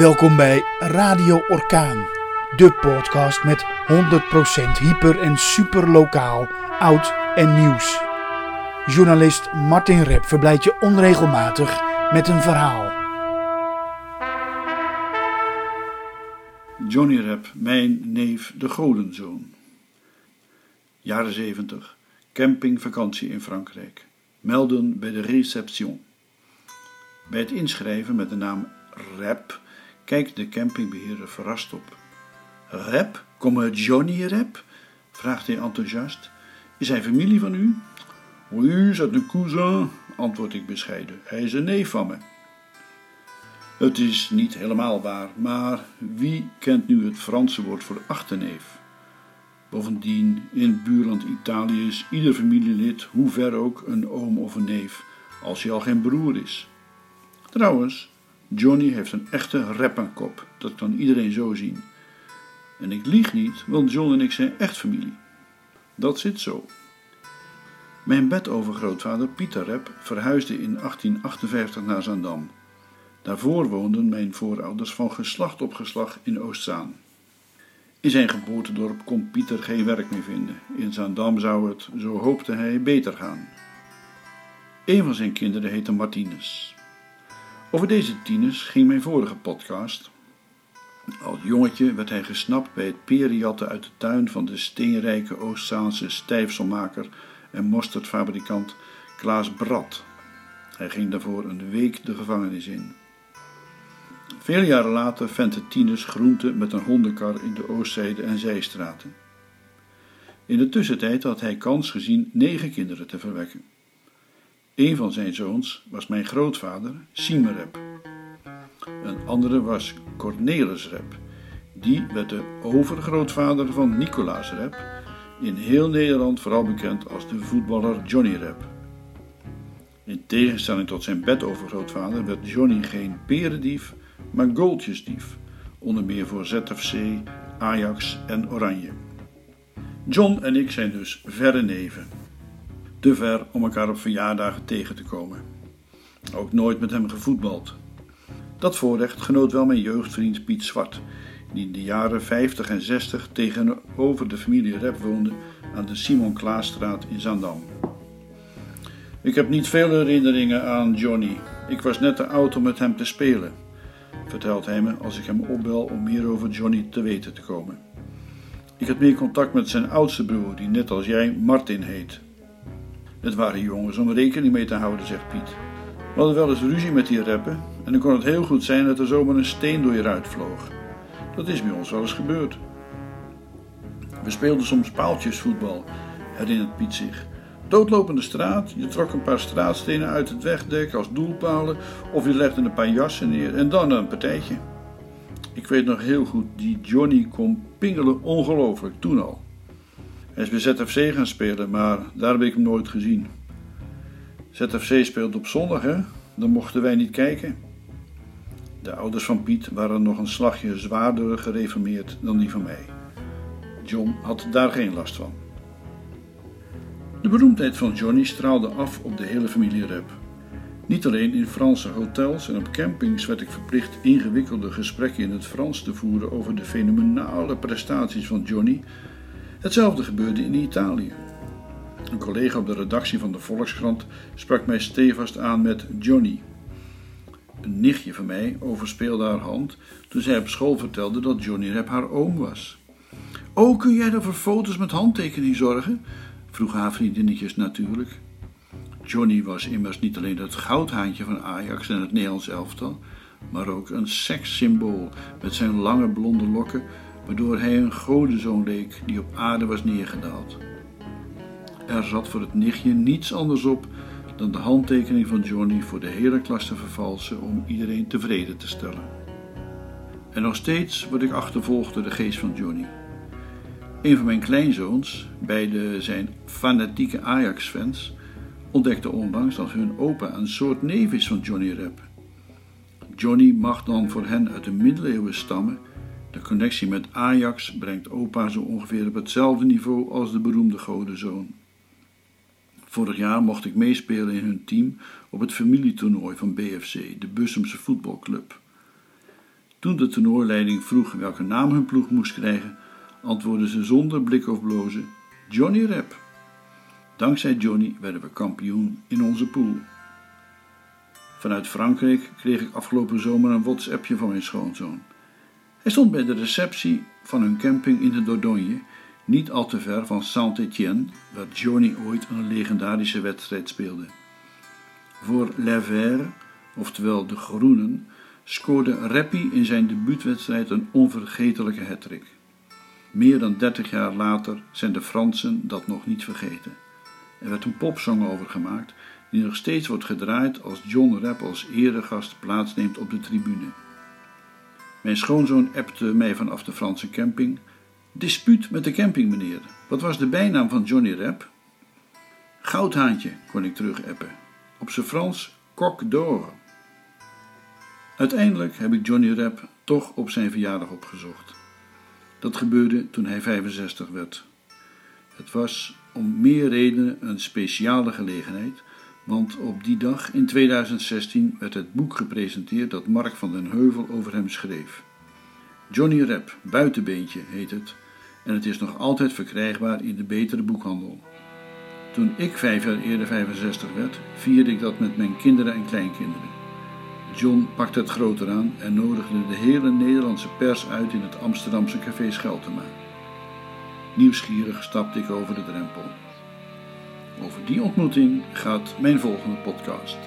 Welkom bij Radio Orkaan, de podcast met 100% hyper en super lokaal, oud en nieuws. Journalist Martin Rep verblijdt je onregelmatig met een verhaal. Johnny Rep, mijn neef de Godenzoon. Jaren 70, campingvakantie in Frankrijk. Melden bij de reception. Bij het inschrijven met de naam Rep kijkt de campingbeheerder verrast op. Rep? Komme Johnny Rep? vraagt hij enthousiast. Is hij familie van u? Oui, c'est un cousin, antwoord ik bescheiden. Hij is een neef van me. Het is niet helemaal waar, maar wie kent nu het Franse woord voor achterneef? Bovendien, in het buurland Italië is ieder familielid, hoe ver ook, een oom of een neef, als hij al geen broer is. Trouwens, Johnny heeft een echte rappenkop, dat kan iedereen zo zien. En ik lieg niet, want John en ik zijn echt familie. Dat zit zo. Mijn bedovergrootvader Pieter Rep verhuisde in 1858 naar Zandam. Daarvoor woonden mijn voorouders van geslacht op geslacht in Oostzaan. In zijn geboortedorp kon Pieter geen werk meer vinden. In Zandam zou het, zo hoopte hij, beter gaan. Een van zijn kinderen heette Martinez. Over deze tieners ging mijn vorige podcast. Als jongetje werd hij gesnapt bij het periatten uit de tuin van de steenrijke Oostzaanse stijfselmaker en mosterdfabrikant Klaas Brad. Hij ging daarvoor een week de gevangenis in. Veel jaren later ventte Tinus groente met een hondenkar in de Oostzijde en Zijstraten. In de tussentijd had hij kans gezien negen kinderen te verwekken. Een van zijn zoons was mijn grootvader, Siemerep. Een andere was Cornelis Rep. Die werd de overgrootvader van Nicolaas Rep, in heel Nederland vooral bekend als de voetballer Johnny Rep. In tegenstelling tot zijn bedovergrootvader werd Johnny geen perendief, maar goaltjesdief, onder meer voor ZFC, Ajax en Oranje. John en ik zijn dus verre neven. Te ver om elkaar op verjaardagen tegen te komen. Ook nooit met hem gevoetbald. Dat voorrecht genoot wel mijn jeugdvriend Piet Zwart, die in de jaren 50 en 60 tegenover de familie Rep woonde aan de Simon Klaasstraat in Zandam. Ik heb niet veel herinneringen aan Johnny. Ik was net te oud om met hem te spelen, vertelt hij me als ik hem opbel om meer over Johnny te weten te komen. Ik had meer contact met zijn oudste broer, die net als jij Martin heet. Het waren jongens om rekening mee te houden, zegt Piet. We hadden wel eens ruzie met die reppen en dan kon het heel goed zijn dat er zomaar een steen door je ruit vloog. Dat is bij ons wel eens gebeurd. We speelden soms paaltjesvoetbal, herinnert Piet zich. Doodlopende straat, je trok een paar straatstenen uit het wegdek als doelpalen of je legde een paar jassen neer en dan een partijtje. Ik weet nog heel goed, die Johnny kon pingelen ongelooflijk, toen al. Hij is bij ZFC gaan spelen, maar daar heb ik hem nooit gezien. ZFC speelt op zondag, hè? Dan mochten wij niet kijken. De ouders van Piet waren nog een slagje zwaarder gereformeerd dan die van mij. John had daar geen last van. De beroemdheid van Johnny straalde af op de hele familie Rep. Niet alleen in Franse hotels en op campings werd ik verplicht ingewikkelde gesprekken in het Frans te voeren over de fenomenale prestaties van Johnny. Hetzelfde gebeurde in Italië. Een collega op de redactie van de Volkskrant sprak mij stevast aan met Johnny. Een nichtje van mij overspeelde haar hand toen zij op school vertelde dat Johnny Rep haar oom was. Oh, kun jij er voor foto's met handtekening zorgen? vroeg haar vriendinnetjes natuurlijk. Johnny was immers niet alleen het goudhaantje van Ajax en het Nederlands elftal, maar ook een sekssymbool met zijn lange blonde lokken, waardoor hij een godenzoon leek die op aarde was neergedaald. Er zat voor het nichtje niets anders op dan de handtekening van Johnny voor de hele klas te vervalsen om iedereen tevreden te stellen. En nog steeds word ik achtervolgd door de geest van Johnny. Een van mijn kleinzoons, beide zijn fanatieke Ajax-fans, ontdekte onlangs dat hun opa een soort neef is van Johnny Rep. Johnny mag dan voor hen uit de middeleeuwen stammen. De connectie met Ajax brengt opa zo ongeveer op hetzelfde niveau als de beroemde godenzoon. Vorig jaar mocht ik meespelen in hun team op het familietoernooi van BFC, de Bussumse voetbalclub. Toen de tenorleiding vroeg welke naam hun ploeg moest krijgen, antwoordden ze zonder blik of blozen: Johnny Rep. Dankzij Johnny werden we kampioen in onze pool. Vanuit Frankrijk kreeg ik afgelopen zomer een WhatsAppje van mijn schoonzoon. Hij stond bij de receptie van hun camping in de Dordogne, niet al te ver van Saint-Étienne, waar Johnny ooit een legendarische wedstrijd speelde. Voor Les Verts, oftewel de Groenen, scoorde Reppi in zijn debuutwedstrijd een onvergetelijke hattrick. Meer dan 30 jaar later zijn de Fransen dat nog niet vergeten. Er werd een popsong over gemaakt die nog steeds wordt gedraaid als John Rapp als eregast plaatsneemt op de tribune. Mijn schoonzoon appte mij vanaf de Franse camping. Dispuut met de camping, meneer. Wat was de bijnaam van Johnny Rapp? Goudhaantje, kon ik terug appen. Op zijn Frans Coq d'Or. Uiteindelijk heb ik Johnny Rapp toch op zijn verjaardag opgezocht. Dat gebeurde toen hij 65 werd. Het was om meer redenen een speciale gelegenheid, want op die dag in 2016 werd het boek gepresenteerd dat Mark van den Heuvel over hem schreef. Johnny Rap, Buitenbeentje heet het, en het is nog altijd verkrijgbaar in de betere boekhandel. Toen ik vijf jaar eerder 65 werd, vierde ik dat met mijn kinderen en kleinkinderen. John pakte het groter aan en nodigde de hele Nederlandse pers uit in het Amsterdamse café Scheltema. Nieuwsgierig stapte ik over de drempel. Over die ontmoeting gaat mijn volgende podcast.